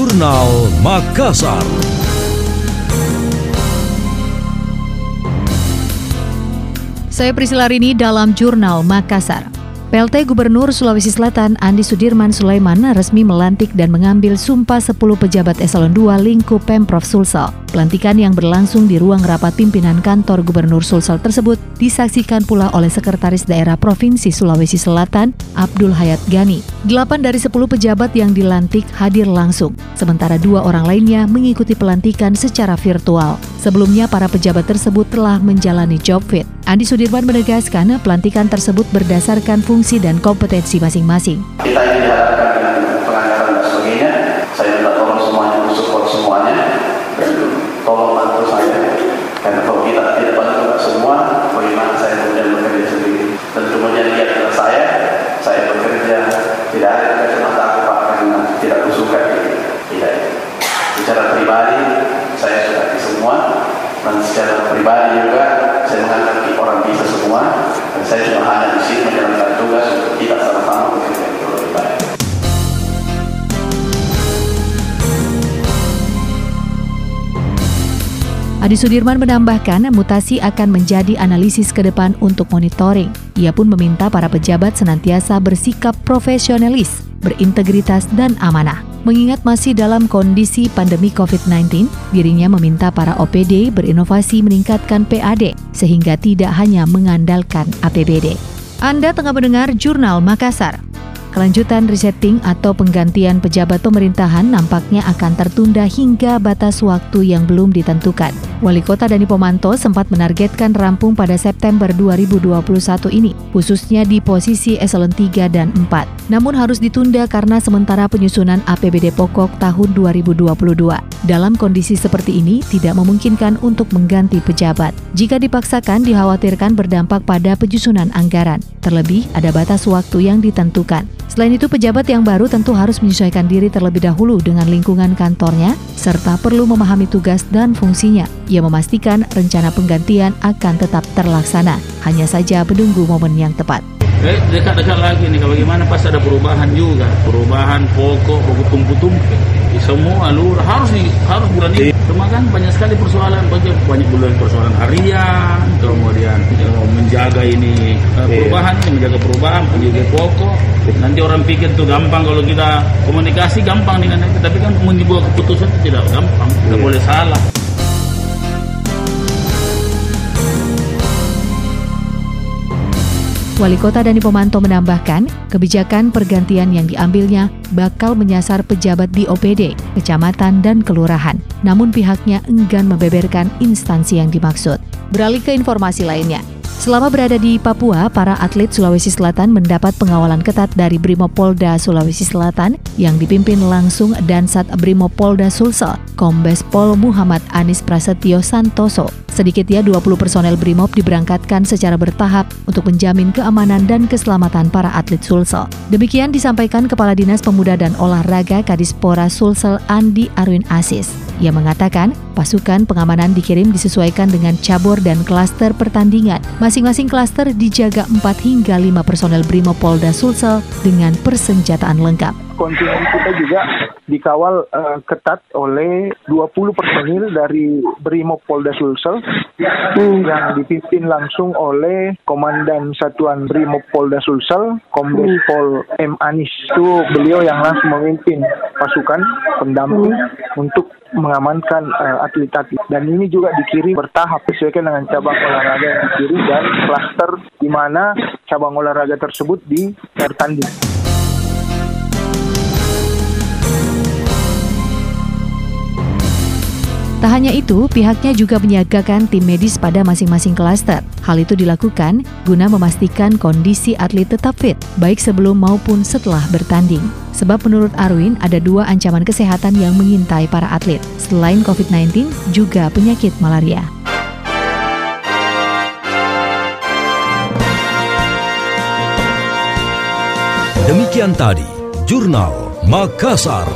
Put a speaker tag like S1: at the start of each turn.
S1: Jurnal Makassar.
S2: Saya Priscila Rini dalam Jurnal Makassar. PLT Gubernur Sulawesi Selatan Andi Sudirman Sulaiman resmi melantik dan mengambil sumpah 10 pejabat eselon 2 lingkup Pemprov Sulsel. Pelantikan yang berlangsung di ruang rapat pimpinan kantor Gubernur Sulsel tersebut disaksikan pula oleh Sekretaris Daerah Provinsi Sulawesi Selatan Abdul Hayat Gani. Delapan dari 10 pejabat yang dilantik hadir langsung, sementara dua orang lainnya mengikuti pelantikan secara virtual. Sebelumnya para pejabat tersebut telah menjalani job fit. Andi Sudirman menegaskan pelantikan tersebut berdasarkan fungsi dan kompetensi masing-masing.
S3: Kita ini diharapkan dengan pengangkatan dan sebagainya. Saya minta tolong semuanya, support semuanya. Dan tolong bantu saya. Karena kalau kita tidak bantu semua, bagaimana saya kemudian bekerja sendiri. Tentu menjadi lihat adalah saya, saya bekerja tidak ada kacamata aku pak karena tidak kusuka tidak. Secara pribadi saya sudah di semua dan secara pribadi juga saya mengangkat orang bisa semua dan saya cuma hanya di sini menjalankan tugas untuk kita sama-sama.
S2: Adi Sudirman menambahkan mutasi akan menjadi analisis ke depan untuk monitoring. Ia pun meminta para pejabat senantiasa bersikap profesionalis, berintegritas, dan amanah. Mengingat masih dalam kondisi pandemi COVID-19, dirinya meminta para OPD berinovasi meningkatkan PAD sehingga tidak hanya mengandalkan APBD. Anda tengah mendengar Jurnal Makassar. Kelanjutan resetting atau penggantian pejabat pemerintahan nampaknya akan tertunda hingga batas waktu yang belum ditentukan. Wali Kota Dani Pomanto sempat menargetkan rampung pada September 2021 ini, khususnya di posisi eselon 3 dan 4. Namun harus ditunda karena sementara penyusunan APBD pokok tahun 2022. Dalam kondisi seperti ini, tidak memungkinkan untuk mengganti pejabat. Jika dipaksakan, dikhawatirkan berdampak pada penyusunan anggaran. Terlebih, ada batas waktu yang ditentukan. Selain itu, pejabat yang baru tentu harus menyesuaikan diri terlebih dahulu dengan lingkungan kantornya, serta perlu memahami tugas dan fungsinya. Ia memastikan rencana penggantian akan tetap terlaksana, hanya saja menunggu momen yang tepat.
S4: Eh, dekat-dekat lagi nih, kalau gimana pas ada perubahan juga, perubahan pokok, pokok tumpu-tumpu, semua lurah harus di, harus bulan ini. Cuma kan banyak sekali persoalan, banyak banyak bulan persoalan harian, kemudian menjaga ini eh, perubahan, ini menjaga perubahan, menjaga pokok. Nanti orang pikir tuh gampang kalau kita komunikasi gampang dengan itu, tapi kan membuat keputusan itu tidak gampang, tidak boleh salah.
S2: Wali Kota Dani Pomanto menambahkan, kebijakan pergantian yang diambilnya bakal menyasar pejabat di OPD, kecamatan, dan kelurahan. Namun pihaknya enggan membeberkan instansi yang dimaksud. Beralih ke informasi lainnya, Selama berada di Papua, para atlet Sulawesi Selatan mendapat pengawalan ketat dari Brimopolda Sulawesi Selatan yang dipimpin langsung Dansat Brimopolda Sulsel, Kombes Pol Muhammad Anis Prasetyo Santoso. Sedikitnya 20 personel Brimob diberangkatkan secara bertahap untuk menjamin keamanan dan keselamatan para atlet Sulsel. Demikian disampaikan Kepala Dinas Pemuda dan Olahraga Kadispora Sulsel Andi Arwin Asis. Ia mengatakan, pasukan pengamanan dikirim disesuaikan dengan cabur dan klaster pertandingan. Masing-masing klaster dijaga 4 hingga 5 personel Brimopolda Sulsel dengan persenjataan lengkap
S5: kontingen kita juga dikawal uh, ketat oleh 20 personil dari Brimob Polda Sulsel hmm. yang dipimpin langsung oleh Komandan Satuan Brimob Polda Sulsel, Kombes hmm. Pol M. Anis. Itu beliau yang langsung memimpin pasukan pendamping hmm. untuk mengamankan uh, atlet-atlet dan ini juga dikirim bertahap sesuai dengan cabang olahraga yang dikirim dan klaster di mana cabang olahraga tersebut di
S2: Tak hanya itu, pihaknya juga menyiagakan tim medis pada masing-masing klaster. Hal itu dilakukan guna memastikan kondisi atlet tetap fit, baik sebelum maupun setelah bertanding. Sebab menurut Arwin, ada dua ancaman kesehatan yang mengintai para atlet. Selain COVID-19, juga penyakit malaria.
S1: Demikian tadi, Jurnal Makassar.